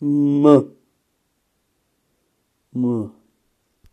么么。